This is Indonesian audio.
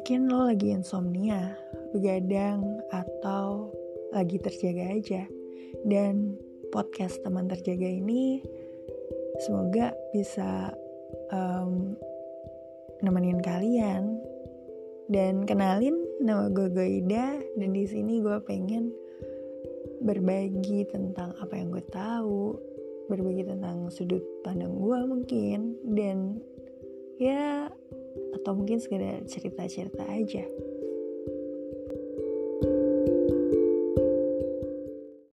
Mungkin lo lagi insomnia, begadang, atau lagi terjaga aja. Dan podcast teman terjaga ini semoga bisa um, nemenin kalian dan kenalin nama gue Goida dan di sini gue pengen berbagi tentang apa yang gue tahu berbagi tentang sudut pandang gue mungkin dan ya atau mungkin sekedar cerita-cerita aja